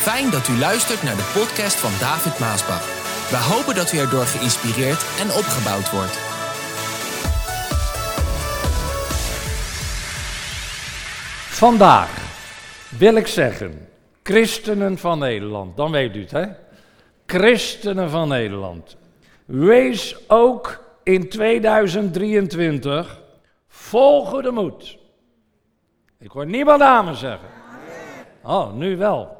Fijn dat u luistert naar de podcast van David Maasbach. We hopen dat u erdoor geïnspireerd en opgebouwd wordt. Vandaag wil ik zeggen, christenen van Nederland, dan weet u het hè. Christenen van Nederland, wees ook in 2023 vol goede moed. Ik hoor niemand amen zeggen. Oh, nu wel.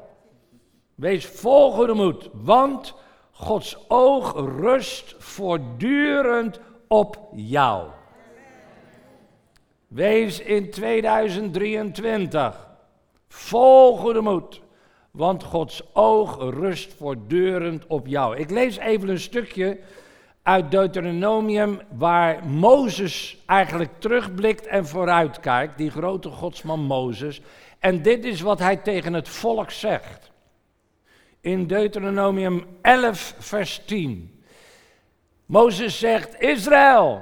Wees vol goede moed, want Gods oog rust voortdurend op jou. Wees in 2023 vol goede moed, want Gods oog rust voortdurend op jou. Ik lees even een stukje uit Deuteronomium waar Mozes eigenlijk terugblikt en vooruitkijkt, die grote godsman Mozes. En dit is wat hij tegen het volk zegt in Deuteronomium 11, vers 10. Mozes zegt, Israël,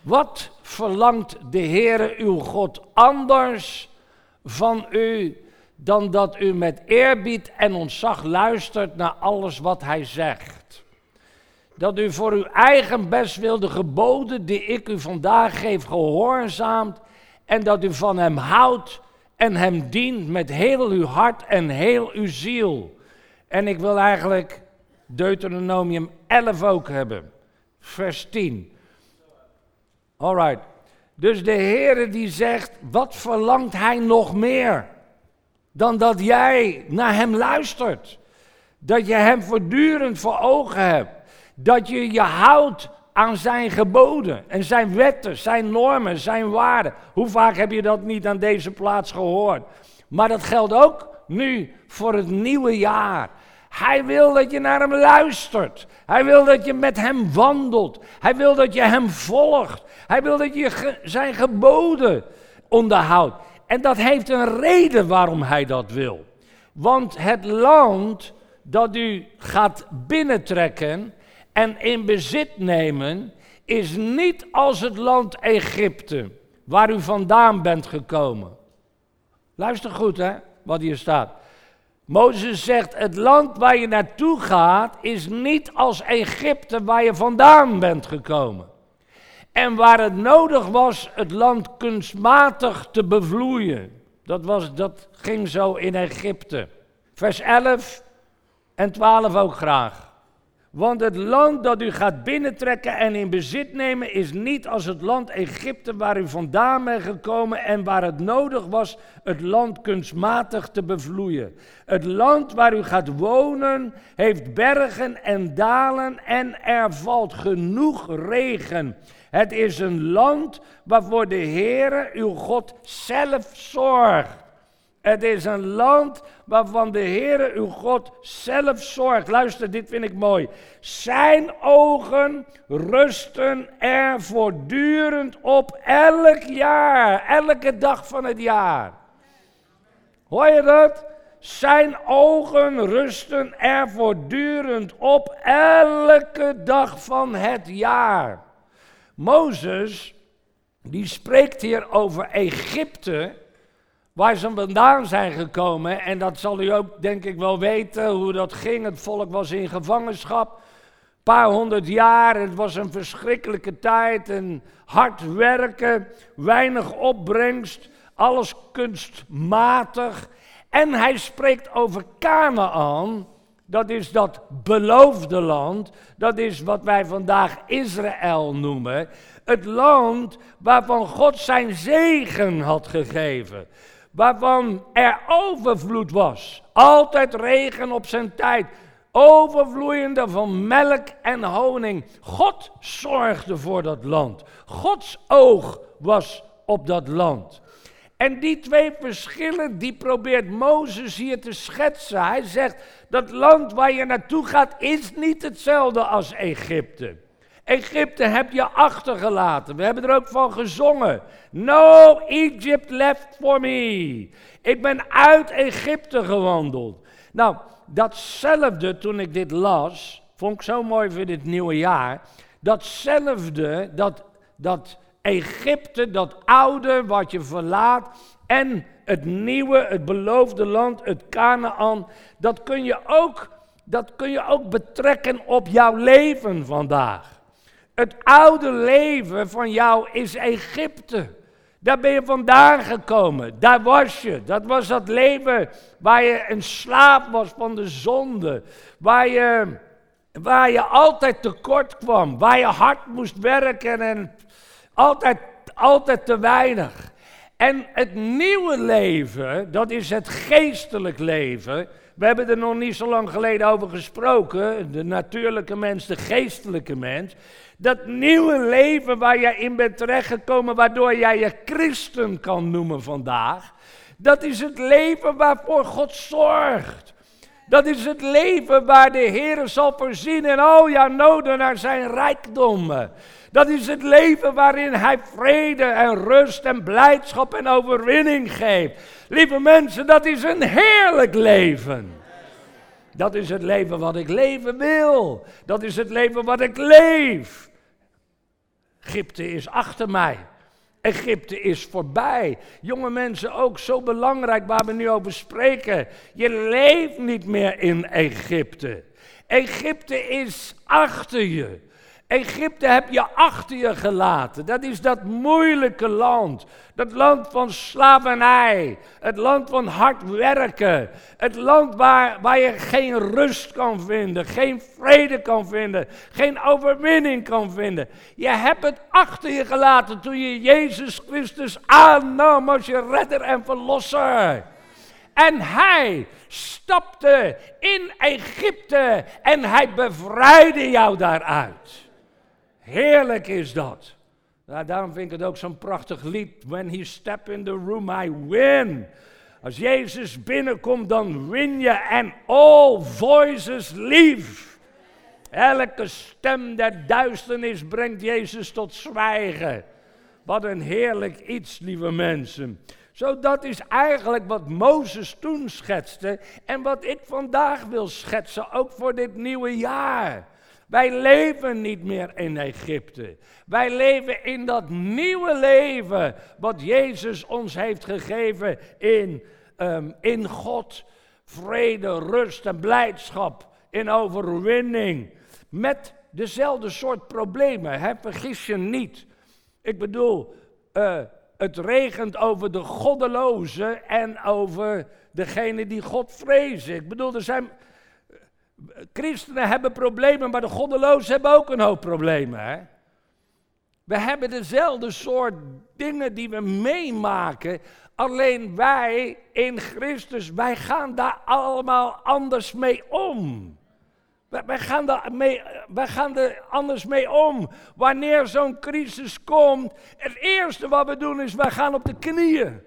wat verlangt de Heere uw God anders van u dan dat u met eerbied en ontzag luistert naar alles wat hij zegt? Dat u voor uw eigen best wil de geboden die ik u vandaag geef gehoorzaamt en dat u van hem houdt en hem dient met heel uw hart en heel uw ziel en ik wil eigenlijk Deuteronomium 11 ook hebben. Vers 10. Alright. Dus de Heere die zegt, wat verlangt hij nog meer? Dan dat jij naar hem luistert. Dat je hem voortdurend voor ogen hebt. Dat je je houdt aan zijn geboden en zijn wetten, zijn normen, zijn waarden. Hoe vaak heb je dat niet aan deze plaats gehoord? Maar dat geldt ook nu voor het nieuwe jaar. Hij wil dat je naar hem luistert. Hij wil dat je met hem wandelt. Hij wil dat je hem volgt. Hij wil dat je zijn geboden onderhoudt. En dat heeft een reden waarom hij dat wil. Want het land dat u gaat binnentrekken en in bezit nemen, is niet als het land Egypte, waar u vandaan bent gekomen. Luister goed, hè, wat hier staat. Mozes zegt, het land waar je naartoe gaat is niet als Egypte waar je vandaan bent gekomen. En waar het nodig was het land kunstmatig te bevloeien. Dat, was, dat ging zo in Egypte. Vers 11 en 12 ook graag. Want het land dat u gaat binnentrekken en in bezit nemen is niet als het land Egypte waar u vandaan bent gekomen en waar het nodig was het land kunstmatig te bevloeien. Het land waar u gaat wonen heeft bergen en dalen en er valt genoeg regen. Het is een land waarvoor de Heere uw God zelf zorgt. Het is een land waarvan de Heere uw God zelf zorgt. Luister, dit vind ik mooi. Zijn ogen rusten er voortdurend op elk jaar, elke dag van het jaar. Hoor je dat? Zijn ogen rusten er voortdurend op elke dag van het jaar. Mozes, die spreekt hier over Egypte waar ze vandaan zijn gekomen. En dat zal u ook denk ik wel weten hoe dat ging. Het volk was in gevangenschap. Een paar honderd jaar, het was een verschrikkelijke tijd. En hard werken, weinig opbrengst, alles kunstmatig. En hij spreekt over Canaan. Dat is dat beloofde land. Dat is wat wij vandaag Israël noemen. Het land waarvan God zijn zegen had gegeven waarvan er overvloed was. Altijd regen op zijn tijd. Overvloeiende van melk en honing. God zorgde voor dat land. Gods oog was op dat land. En die twee verschillen, die probeert Mozes hier te schetsen. Hij zegt, dat land waar je naartoe gaat is niet hetzelfde als Egypte. Egypte heb je achtergelaten. We hebben er ook van gezongen. No Egypt left for me. Ik ben uit Egypte gewandeld. Nou, datzelfde toen ik dit las, vond ik zo mooi voor dit nieuwe jaar. Datzelfde, dat, dat Egypte, dat oude wat je verlaat, en het nieuwe, het beloofde land, het Canaan, dat kun je ook, dat kun je ook betrekken op jouw leven vandaag. Het oude leven van jou is Egypte. Daar ben je vandaan gekomen. Daar was je. Dat was dat leven waar je een slaap was van de zonde. Waar je, waar je altijd tekort kwam. Waar je hard moest werken en altijd, altijd te weinig. En het nieuwe leven, dat is het geestelijk leven. We hebben er nog niet zo lang geleden over gesproken. De natuurlijke mens, de geestelijke mens. Dat nieuwe leven waar jij in bent terechtgekomen, waardoor jij je christen kan noemen vandaag. Dat is het leven waarvoor God zorgt. Dat is het leven waar de Heer zal voorzien in al jouw noden naar zijn rijkdommen. Dat is het leven waarin Hij vrede en rust en blijdschap en overwinning geeft. Lieve mensen, dat is een heerlijk leven. Dat is het leven wat ik leven wil. Dat is het leven wat ik leef. Egypte is achter mij. Egypte is voorbij. Jonge mensen, ook zo belangrijk waar we nu over spreken. Je leeft niet meer in Egypte. Egypte is achter je. Egypte heb je achter je gelaten. Dat is dat moeilijke land. Dat land van slavernij. Het land van hard werken. Het land waar, waar je geen rust kan vinden. Geen vrede kan vinden. Geen overwinning kan vinden. Je hebt het achter je gelaten toen je Jezus Christus aannam als je redder en verlosser. En hij stapte in Egypte en hij bevrijdde jou daaruit. Heerlijk is dat. Nou, daarom vind ik het ook zo'n prachtig lied. When he step in the room, I win. Als Jezus binnenkomt, dan win je en all voices leave. Elke stem der duisternis brengt Jezus tot zwijgen. Wat een heerlijk iets, lieve mensen. Zo, dat is eigenlijk wat Mozes toen schetste en wat ik vandaag wil schetsen, ook voor dit nieuwe jaar. Wij leven niet meer in Egypte. Wij leven in dat nieuwe leven wat Jezus ons heeft gegeven in, ehm, in God. Vrede, rust en blijdschap, in overwinning. Met dezelfde soort problemen, hè? vergis je niet. Ik bedoel, uh, het regent over de goddelozen en over degene die God vrezen. Ik bedoel, er zijn Christenen hebben problemen, maar de goddelozen hebben ook een hoop problemen. Hè? We hebben dezelfde soort dingen die we meemaken. Alleen wij in Christus, wij gaan daar allemaal anders mee om. Wij, gaan, daar mee, wij gaan er anders mee om. Wanneer zo'n crisis komt, het eerste wat we doen is, wij gaan op de knieën.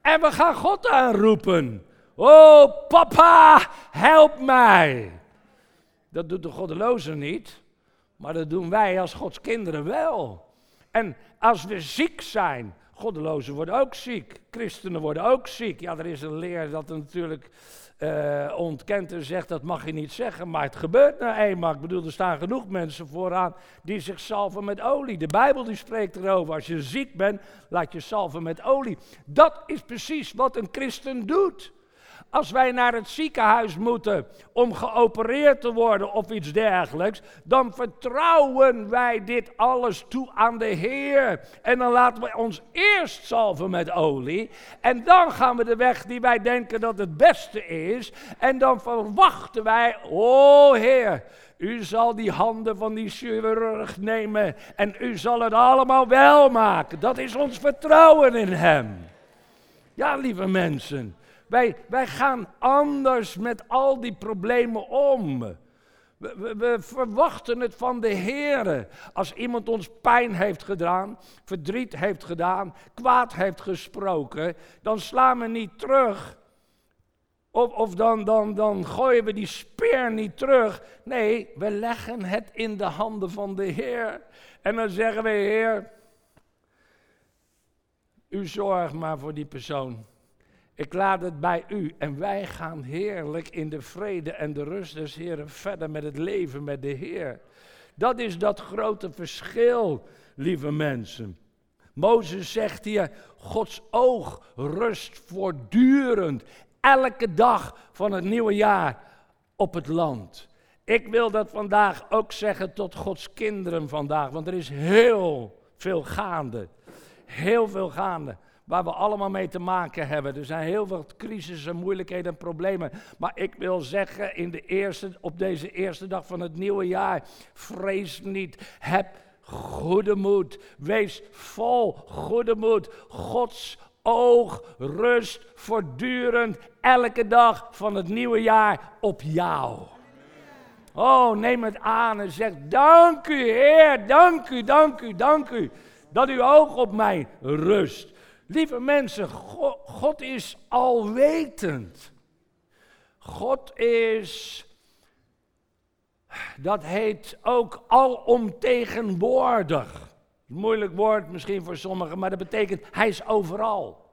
En we gaan God aanroepen. Oh, papa, help mij. Dat doet de goddeloze niet, maar dat doen wij als Gods kinderen wel. En als we ziek zijn, goddelozen worden ook ziek, christenen worden ook ziek. Ja, er is een leer dat natuurlijk uh, ontkent en zegt dat mag je niet zeggen, maar het gebeurt nou eenmaal. Ik bedoel, er staan genoeg mensen vooraan die zich salven met olie. De Bijbel die spreekt erover, als je ziek bent, laat je salven met olie. Dat is precies wat een christen doet. Als wij naar het ziekenhuis moeten om geopereerd te worden of iets dergelijks, dan vertrouwen wij dit alles toe aan de Heer. En dan laten we ons eerst salven met olie. En dan gaan we de weg die wij denken dat het beste is. En dan verwachten wij, o Heer, u zal die handen van die chirurg nemen en u zal het allemaal wel maken. Dat is ons vertrouwen in Hem. Ja, lieve mensen. Wij, wij gaan anders met al die problemen om. We, we, verwachten het van de Heer. Als iemand ons pijn heeft gedaan, verdriet heeft gedaan, kwaad heeft gesproken, dan slaan we niet terug. Of, of dan, dan, dan gooien we die speer niet terug. Nee, we leggen het in de handen van de Heer. En dan zeggen we, Heer, u zorgt maar voor die persoon. Ik laat het bij u en wij gaan heerlijk in de vrede en de rust des Heeren verder met het leven met de Heer. Dat is dat grote verschil, lieve mensen. Mozes zegt hier, Gods oog rust voortdurend, elke dag van het nieuwe jaar op het land. Ik wil dat vandaag ook zeggen tot Gods kinderen vandaag, want er is heel veel gaande. Heel veel gaande waar we allemaal mee te maken hebben. Er zijn heel veel crisissen, moeilijkheden en problemen. Maar ik wil zeggen, in de eerste, op deze eerste dag van het nieuwe jaar, vrees niet. Heb goede moed. Wees vol goede moed. Gods oog rust voortdurend elke dag van het nieuwe jaar op jou. Oh, neem het aan en zeg: Dank u, Heer, dank u, dank u, dank u. Dat uw oog op mij rust. Lieve mensen, God, is alwetend. God is, dat heet ook alomtegenwoordig. Moeilijk woord misschien voor sommigen, maar dat betekent hij is overal.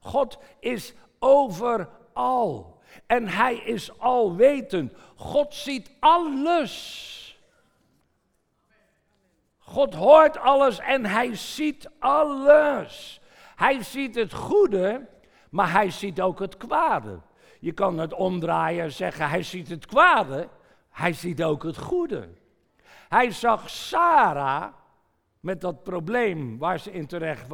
God is overal. En hij is alwetend. God ziet alles. God hoort alles en hij ziet alles. Hij ziet het goede, maar hij ziet ook het kwade. Je kan het omdraaien en zeggen, hij ziet het kwade, hij ziet ook het goede. Hij zag Sarah met dat probleem waar ze in terecht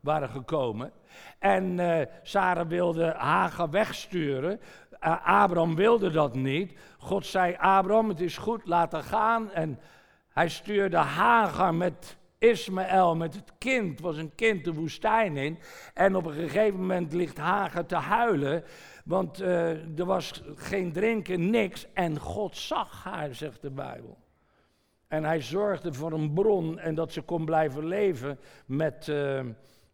waren gekomen. En uh, Sarah wilde Hagar wegsturen. Uh, Abraham wilde dat niet. God zei, Abraham, het is goed, laat haar gaan. En hij stuurde Hagar met Ismaël met het kind, was een kind de woestijn in. En op een gegeven moment ligt Hagar te huilen, want uh, er was geen drinken, niks. En God zag haar, zegt de Bijbel. En hij zorgde voor een bron en dat ze kon blijven leven met, uh,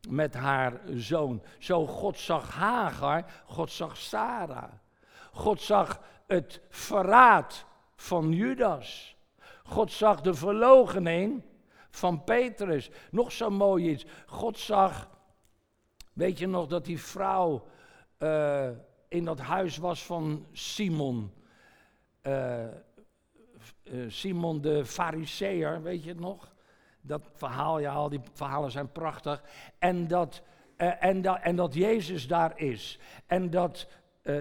met haar zoon. Zo God zag Hagar, God zag Sarah. God zag het verraad van Judas. God zag de verlogening van Petrus. Nog zo mooi iets. God zag, weet je nog dat die vrouw uh, in dat huis was van Simon. Uh, uh, Simon de Fariseer, weet je het nog? Dat verhaal, ja, al die verhalen zijn prachtig. En dat, en, dat, en dat Jezus daar is. En dat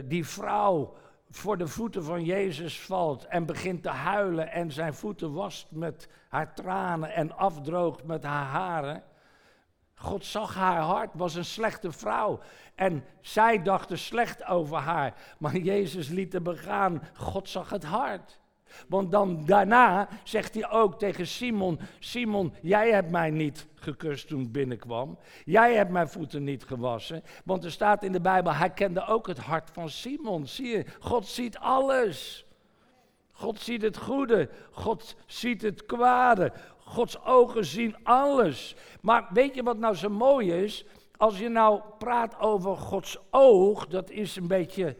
die vrouw voor de voeten van Jezus valt en begint te huilen en zijn voeten wast met haar tranen en afdroogt met haar haren. God zag haar hart, was een slechte vrouw. En zij dachten slecht over haar. Maar Jezus liet haar begaan. God zag het hart. Want dan daarna zegt hij ook tegen Simon: Simon, jij hebt mij niet gekust toen ik binnenkwam. Jij hebt mijn voeten niet gewassen. Want er staat in de Bijbel: hij kende ook het hart van Simon. Zie je, God ziet alles. God ziet het goede, God ziet het kwade. Gods ogen zien alles. Maar weet je wat nou zo mooi is? Als je nou praat over Gods oog, dat is een beetje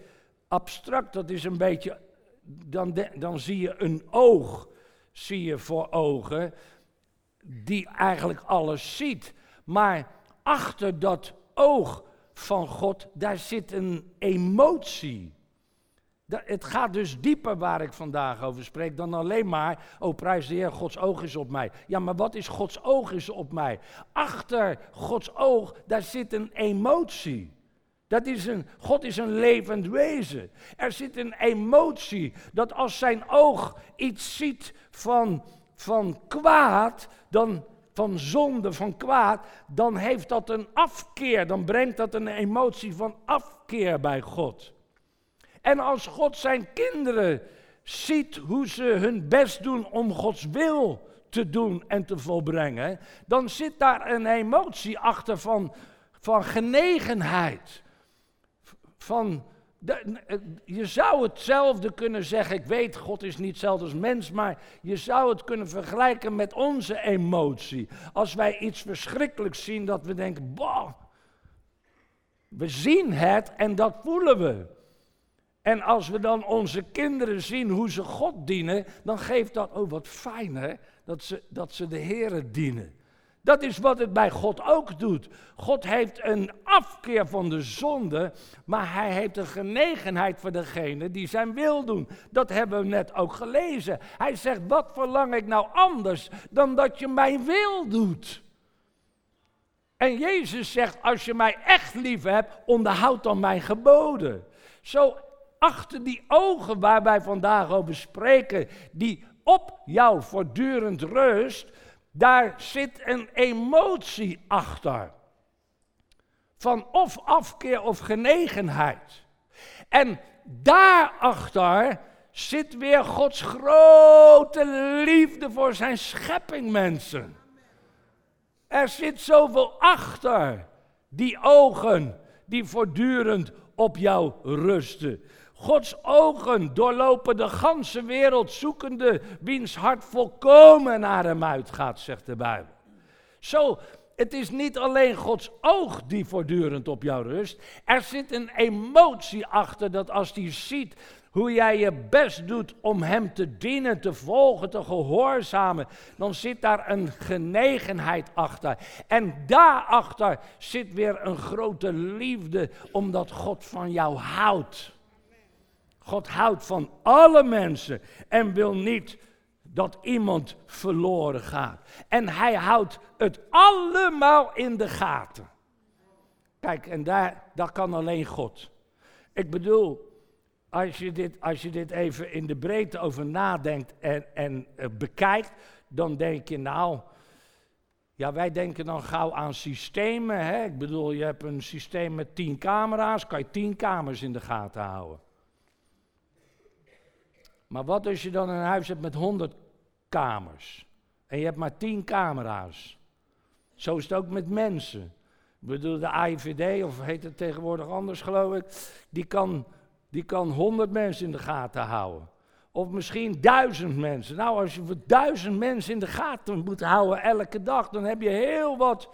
abstract, dat is een beetje dan, dan zie je een oog, zie je voor ogen, die eigenlijk alles ziet. Maar achter dat oog van God, daar zit een emotie. Het gaat dus dieper waar ik vandaag over spreek dan alleen maar, oh prijs de Heer, Gods oog is op mij. Ja, maar wat is Gods oog is op mij? Achter Gods oog, daar zit een emotie. Dat is een, God is een levend wezen. Er zit een emotie dat als zijn oog iets ziet van, van kwaad, dan, van zonde, van kwaad, dan heeft dat een afkeer. Dan brengt dat een emotie van afkeer bij God. En als God zijn kinderen ziet hoe ze hun best doen om Gods wil te doen en te volbrengen, dan zit daar een emotie achter van, van genegenheid van, je zou hetzelfde kunnen zeggen, ik weet, God is niet hetzelfde als mens, maar je zou het kunnen vergelijken met onze emotie. Als wij iets verschrikkelijks zien, dat we denken, boh, we zien het en dat voelen we. En als we dan onze kinderen zien hoe ze God dienen, dan geeft dat, oh wat fijn hè, dat ze, dat ze de Heeren dienen. Dat is wat het bij God ook doet. God heeft een afkeer van de zonde, maar hij heeft een genegenheid voor degene die zijn wil doen. Dat hebben we net ook gelezen. Hij zegt, wat verlang ik nou anders dan dat je mijn wil doet? En Jezus zegt, als je mij echt lief hebt, onderhoud dan mijn geboden. Zo achter die ogen waar wij vandaag over spreken, die op jou voortdurend rust, daar zit een emotie achter. Van of afkeer of genegenheid. En daarachter zit weer Gods grote liefde voor zijn schepping, mensen. Er zit zoveel achter die ogen die voortdurend op jou rusten. Gods ogen doorlopen de ganse wereld, zoekende wiens hart volkomen naar hem uitgaat, zegt de Bijbel. Zo, het is niet alleen Gods oog die voortdurend op jou rust. Er zit een emotie achter dat als hij ziet hoe jij je best doet om Hem te dienen, te volgen, te gehoorzamen, dan zit daar een genegenheid achter. En daarachter zit weer een grote liefde, omdat God van jou houdt. God houdt van alle mensen en wil niet dat iemand verloren gaat. En hij houdt het allemaal in de gaten. Kijk, en daar, dat kan alleen God. Ik bedoel, als je dit, als je dit even in de breedte over nadenkt en, en uh, bekijkt, dan denk je nou, ja wij denken dan gauw aan systemen. Hè? Ik bedoel, je hebt een systeem met tien camera's, kan je tien kamers in de gaten houden. Maar wat als je dan een huis hebt met honderd kamers en je hebt maar tien camera's? Zo is het ook met mensen. Ik bedoel, de AIVD, of heet het tegenwoordig anders geloof ik, die kan die kan honderd mensen in de gaten houden. Of misschien duizend mensen. Nou, als je voor duizend mensen in de gaten moet houden elke dag, dan heb je heel wat,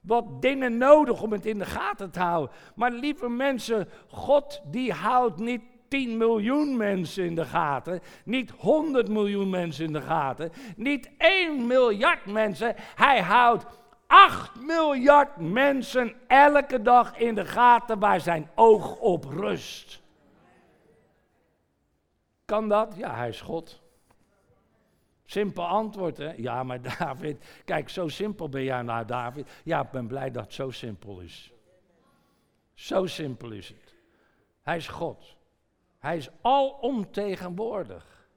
wat dingen nodig om het in de gaten te houden. Maar lieve mensen, God die houdt niet 10 miljoen mensen in de gaten, niet 100 miljoen mensen in de gaten, niet 1 miljard mensen. Hij houdt 8 miljard mensen elke dag in de gaten waar zijn oog op rust. Kan dat? Ja, hij is God. Simpel antwoord, hè? Ja, maar David, kijk, zo simpel ben jij nou, David. Ja, ik ben blij dat het zo simpel is. Zo simpel is het. Hij is God. Hij is alomtegenwoordig.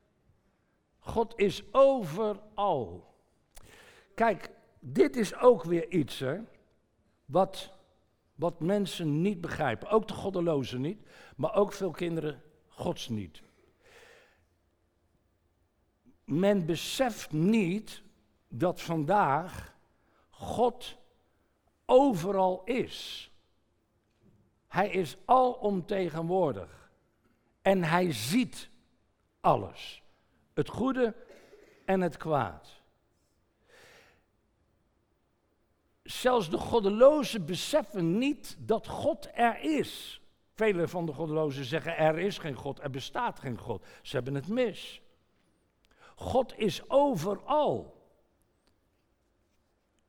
God is overal. Kijk, dit is ook weer iets, hè, wat, wat mensen niet begrijpen. Ook de goddelozen niet, maar ook veel kinderen Gods niet men beseft niet dat vandaag God overal is. Hij is alomtegenwoordig. En hij ziet alles. Het goede en het kwaad. Zelfs de goddelozen beseffen niet dat God er is. Vele van de goddelozen zeggen er is geen God, er bestaat geen God. Ze hebben het mis. God is overal.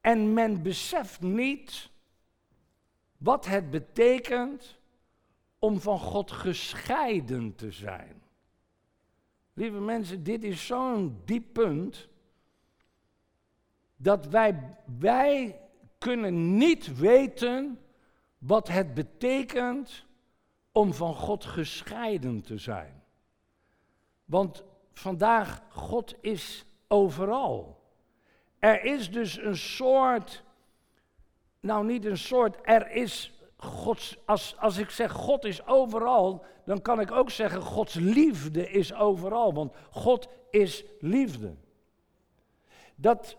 En men beseft niet wat het betekent om van God gescheiden te zijn. Lieve mensen, dit is zo'n diep punt dat wij, wij kunnen niet weten wat het betekent om van God gescheiden te zijn. Want vandaag, God is overal. Er is dus een soort, nou niet een soort, er is Gods, als, als ik zeg God is overal, dan kan ik ook zeggen Gods liefde is overal, want God is liefde. Dat,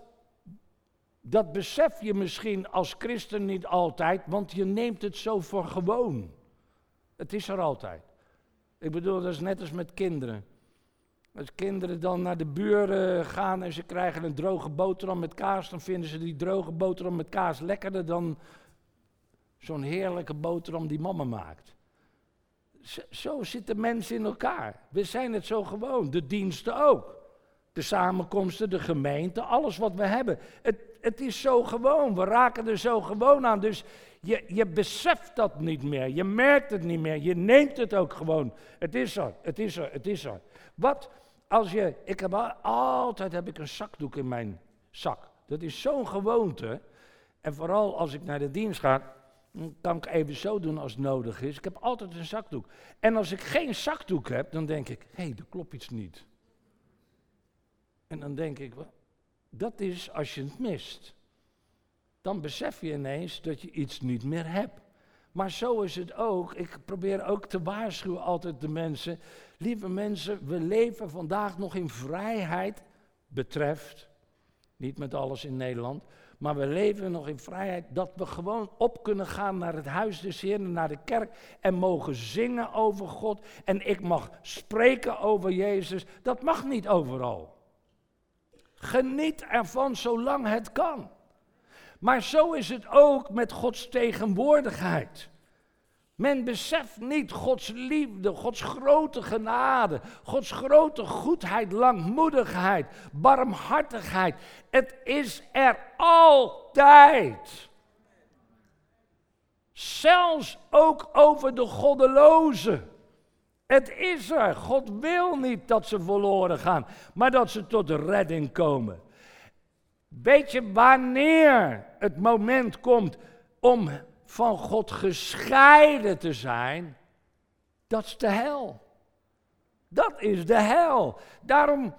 dat besef je misschien als christen niet altijd, want je neemt het zo voor gewoon. Het is er altijd. Ik bedoel, dat is net als met kinderen. Als kinderen dan naar de buren gaan en ze krijgen een droge boterham met kaas, dan vinden ze die droge boterham met kaas lekkerder dan zo'n heerlijke boterham die mama maakt. Zo, zitten mensen in elkaar. We zijn het zo gewoon. De diensten ook. De samenkomsten, de gemeente, alles wat we hebben. Het, het is zo gewoon. We raken er zo gewoon aan. Dus je, je beseft dat niet meer. Je merkt het niet meer. Je neemt het ook gewoon. Het is er, het is er, het is er. Wat als je, ik heb altijd heb ik een zakdoek in mijn zak. Dat is zo'n gewoonte. En vooral als ik naar de dienst ga, dan kan ik even zo doen als het nodig is. Ik heb altijd een zakdoek. En als ik geen zakdoek heb, dan denk ik, hé, hey, er klopt iets niet. En dan denk ik, dat is als je het mist. Dan besef je ineens dat je iets niet meer hebt. Maar zo is het ook. Ik probeer ook te waarschuwen altijd de mensen. Lieve mensen, we leven vandaag nog in vrijheid betreft. Niet met alles in Nederland. Maar we leven nog in vrijheid dat we gewoon op kunnen gaan naar het huis des Heeren, naar de kerk en mogen zingen over God. En ik mag spreken over Jezus. Dat mag niet overal. Geniet ervan zolang het kan. Maar zo is het ook met Gods tegenwoordigheid. Men beseft niet Gods liefde, Gods grote genade, Gods grote goedheid, langmoedigheid, barmhartigheid. Het is er altijd. Zelfs ook over de goddelozen. Het is er. God wil niet dat ze verloren gaan, maar dat ze tot redding komen. Weet je wanneer het moment komt om van God gescheiden te zijn? Dat is de hel. Dat is de hel. Daarom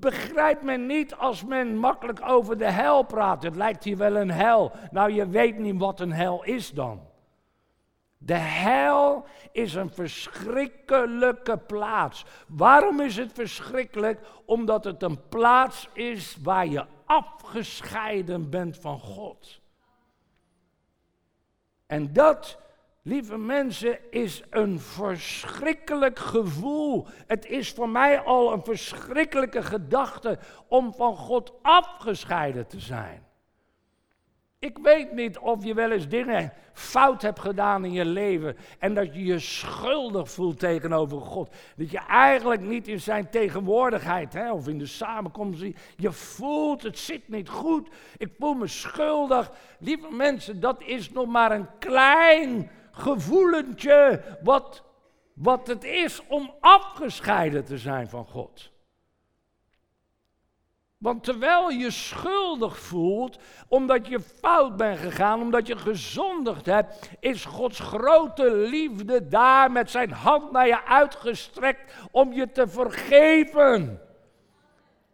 begrijpt men niet als men makkelijk over de hel praat. Het lijkt hier wel een hel. Nou, je weet niet wat een hel is dan. De hel is een verschrikkelijke plaats. Waarom is het verschrikkelijk? Omdat het een plaats is waar je afgescheiden bent van God. En dat, lieve mensen, is een verschrikkelijk gevoel. Het is voor mij al een verschrikkelijke gedachte om van God afgescheiden te zijn. Ik weet niet of je wel eens dingen fout hebt gedaan in je leven en dat je je schuldig voelt tegenover God. Dat je eigenlijk niet in zijn tegenwoordigheid hè, of in de samenkomst, je voelt het zit niet goed. Ik voel me schuldig. Lieve mensen, dat is nog maar een klein gevoelentje wat, wat het is om afgescheiden te zijn van God. Want terwijl je schuldig voelt, omdat je fout bent gegaan, omdat je gezondigd hebt, is Gods grote liefde daar met zijn hand naar je uitgestrekt om je te vergeven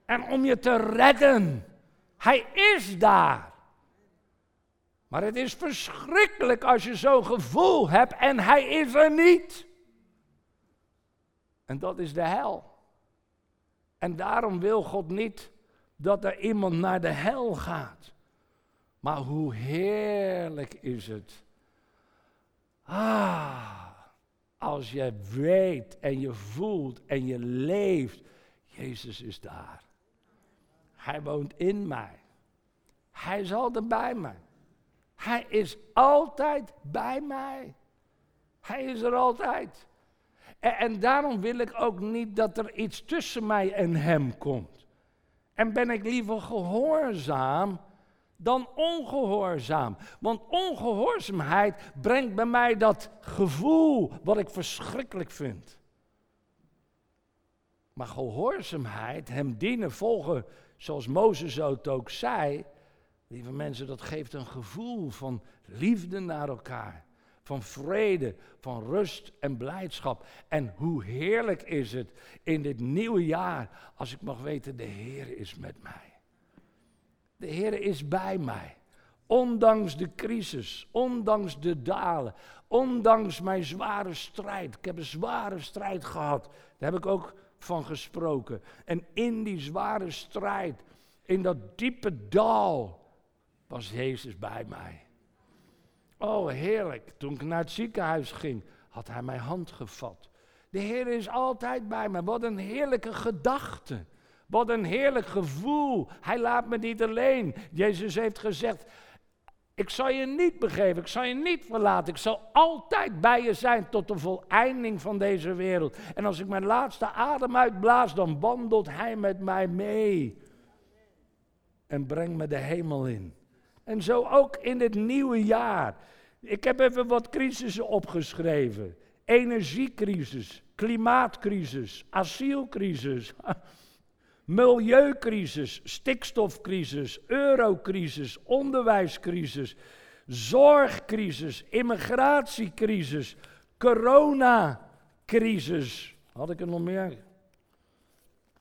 en om je te redden. Hij is daar. Maar het is verschrikkelijk als je zo'n gevoel hebt en hij is er niet. En dat is de hel. En daarom wil God niet dat er iemand naar de hel gaat. Maar hoe heerlijk is het. Ah, als je weet en je voelt en je leeft, Jezus is daar. Hij woont in mij. Hij is altijd bij mij. Hij is altijd bij mij. Hij is er altijd. En, en, daarom wil ik ook niet dat er iets tussen mij en hem komt. En ben ik liever gehoorzaam dan ongehoorzaam. Want ongehoorzaamheid brengt bij mij dat gevoel wat ik verschrikkelijk vind. Maar gehoorzaamheid, hem dienen, volgen, zoals Mozes het ook zei, lieve mensen, dat geeft een gevoel van liefde naar elkaar van vrede, van rust en blijdschap. En hoe heerlijk is het in dit nieuwe jaar als ik mag weten, de Heer is met mij. De Heer is bij mij. Ondanks de crisis, ondanks de dalen, ondanks mijn zware strijd. Ik heb een zware strijd gehad. Daar heb ik ook van gesproken. En in die zware strijd, in dat diepe dal, was Jezus bij mij. Oh, heerlijk. Toen ik naar het ziekenhuis ging, had hij mijn hand gevat. De Heer is altijd bij me. Wat een heerlijke gedachte. Wat een heerlijk gevoel. Hij laat me niet alleen. Jezus heeft gezegd: Ik zal je niet begeven, ik zal je niet verlaten. Ik zal altijd bij je zijn tot de voleinding van deze wereld. En als ik mijn laatste adem uitblaas, dan wandelt Hij met mij mee. En brengt me de hemel in. En zo ook in dit nieuwe jaar. Ik heb even wat crisissen opgeschreven. Energiecrisis, klimaatcrisis, asielcrisis, Milieucrisis, stikstofcrisis, eurocrisis, onderwijscrisis, zorgcrisis, immigratiecrisis, coronacrisis. Had ik er nog meer?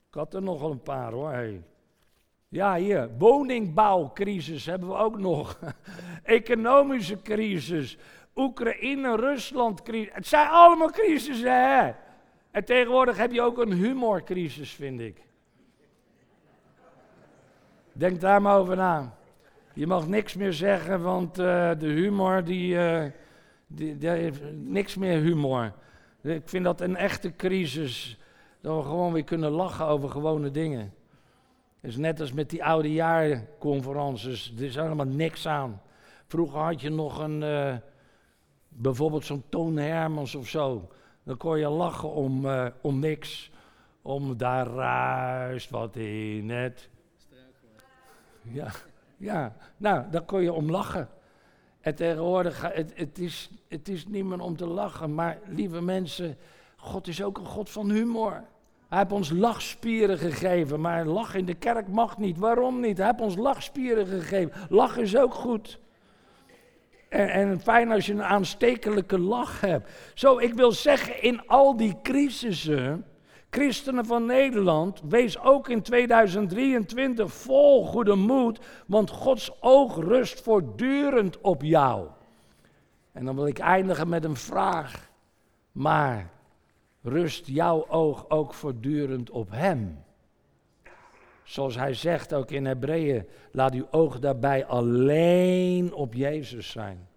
Ik had er nogal een paar hoor. Hey. Ja, hier, woningbouwcrisis hebben we ook nog. Economische crisis, Oekraïne, Rusland crisis. Het zijn allemaal crisissen, hè? En tegenwoordig heb je ook een humorcrisis, vind ik. Denk daar maar over na. Je mag niks meer zeggen, want uh, de humor, die, uh, die, die, heeft niks meer humor. Ik vind dat een echte crisis. Dat we gewoon weer kunnen lachen over gewone dingen. Het is net als met die oude jaarconferences. Er is helemaal niks aan. Vroeger had je nog een, uh, bijvoorbeeld zo'n Toon Hermans of zo. Dan kon je lachen om, om niks. Om daar ruist wat in het ja, ja, nou, daar kon je om lachen. En tegenwoordig, het, het, is, het is niet meer om te lachen, maar lieve mensen, God is ook een God van humor. Hij heeft ons lachspieren gegeven, maar lach in de kerk mag niet. Waarom niet? Hij heeft ons lachspieren gegeven. Lach is ook goed. En, en fijn als je een aanstekelijke lach hebt. Zo, ik wil zeggen, in al die crisissen Christenen van Nederland, wees ook in 2023 vol goede moed, want Gods oog rust voortdurend op jou. En dan wil ik eindigen met een vraag. Maar rust jouw oog ook voortdurend op Hem? Zoals hij zegt ook in Hebreeën, laat uw oog daarbij alleen op Jezus zijn.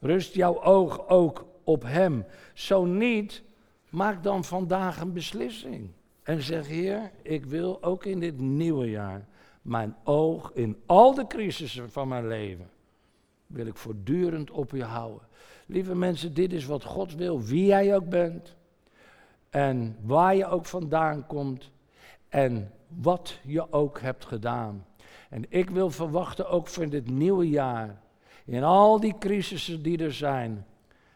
Rust jouw oog ook op Hem. Zo niet, Maak dan vandaag een beslissing. En zeg, Heer, ik wil ook in dit nieuwe jaar mijn oog in al de crisissen van mijn leven, wil ik voortdurend op u houden. Lieve mensen, dit is wat God wil, wie jij ook bent. En waar je ook vandaan komt. En wat je ook hebt gedaan. En ik wil verwachten ook voor dit nieuwe jaar. In al die crisissen die er zijn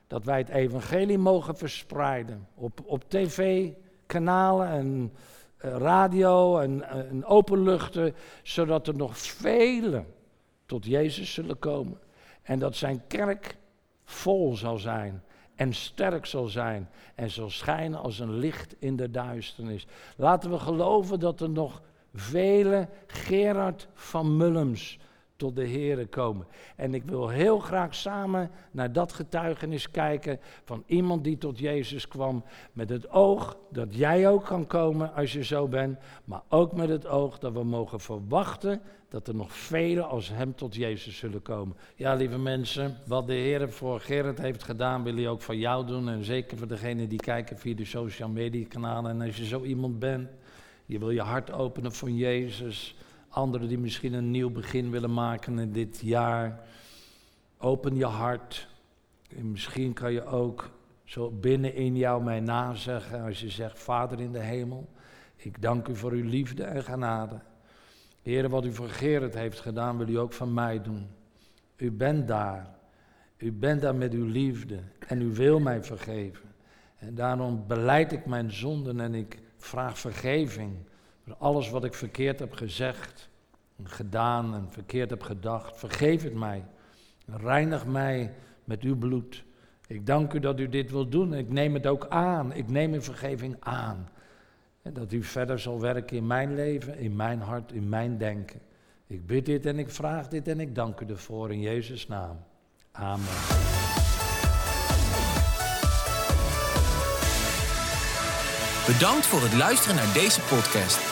dat wij het evangelie mogen verspreiden. Op, op tv, kanalen en uh, radio en, uh, en openluchten, zodat er nog velen tot Jezus zullen komen. En dat zijn kerk vol zal zijn en sterk zal zijn en zal schijnen als een licht in de duisternis. Laten we geloven dat er nog vele Gerard van Mullems tot de Here komen. En ik wil heel graag samen naar dat getuigenis kijken van iemand die tot Jezus kwam. Met het oog dat jij ook kan komen als je zo bent. Maar ook met het oog dat we mogen verwachten dat er nog velen als hem tot Jezus zullen komen. Ja, lieve mensen, wat de Heer voor Gerrit heeft gedaan, wil hij ook voor jou doen. En zeker voor degenen die kijken via de social media kanalen. En als je zo iemand bent, je wil je hart openen voor Jezus Anderen die misschien een nieuw begin willen maken in dit jaar. Open je hart. En misschien kan je ook zo binnen in jou mij nazeggen als je zegt, Vader in de hemel, ik dank u voor uw liefde en genade. Heer, wat u voor Gerrit heeft gedaan, wil u ook van mij doen. U bent daar. U bent daar met uw liefde en u wil mij vergeven. En daarom beleid ik mijn zonden en ik vraag vergeving voor alles wat ik verkeerd heb gezegd, gedaan en verkeerd heb gedacht. Vergeef het mij. Reinig mij met uw bloed. Ik dank u dat u dit wilt doen. Ik neem het ook aan. Ik neem uw vergeving aan. En dat u verder zal werken in mijn leven, in mijn hart, in mijn denken. Ik bid dit en ik vraag dit en ik dank u ervoor in Jezus' naam. Amen. Bedankt voor het luisteren naar deze podcast.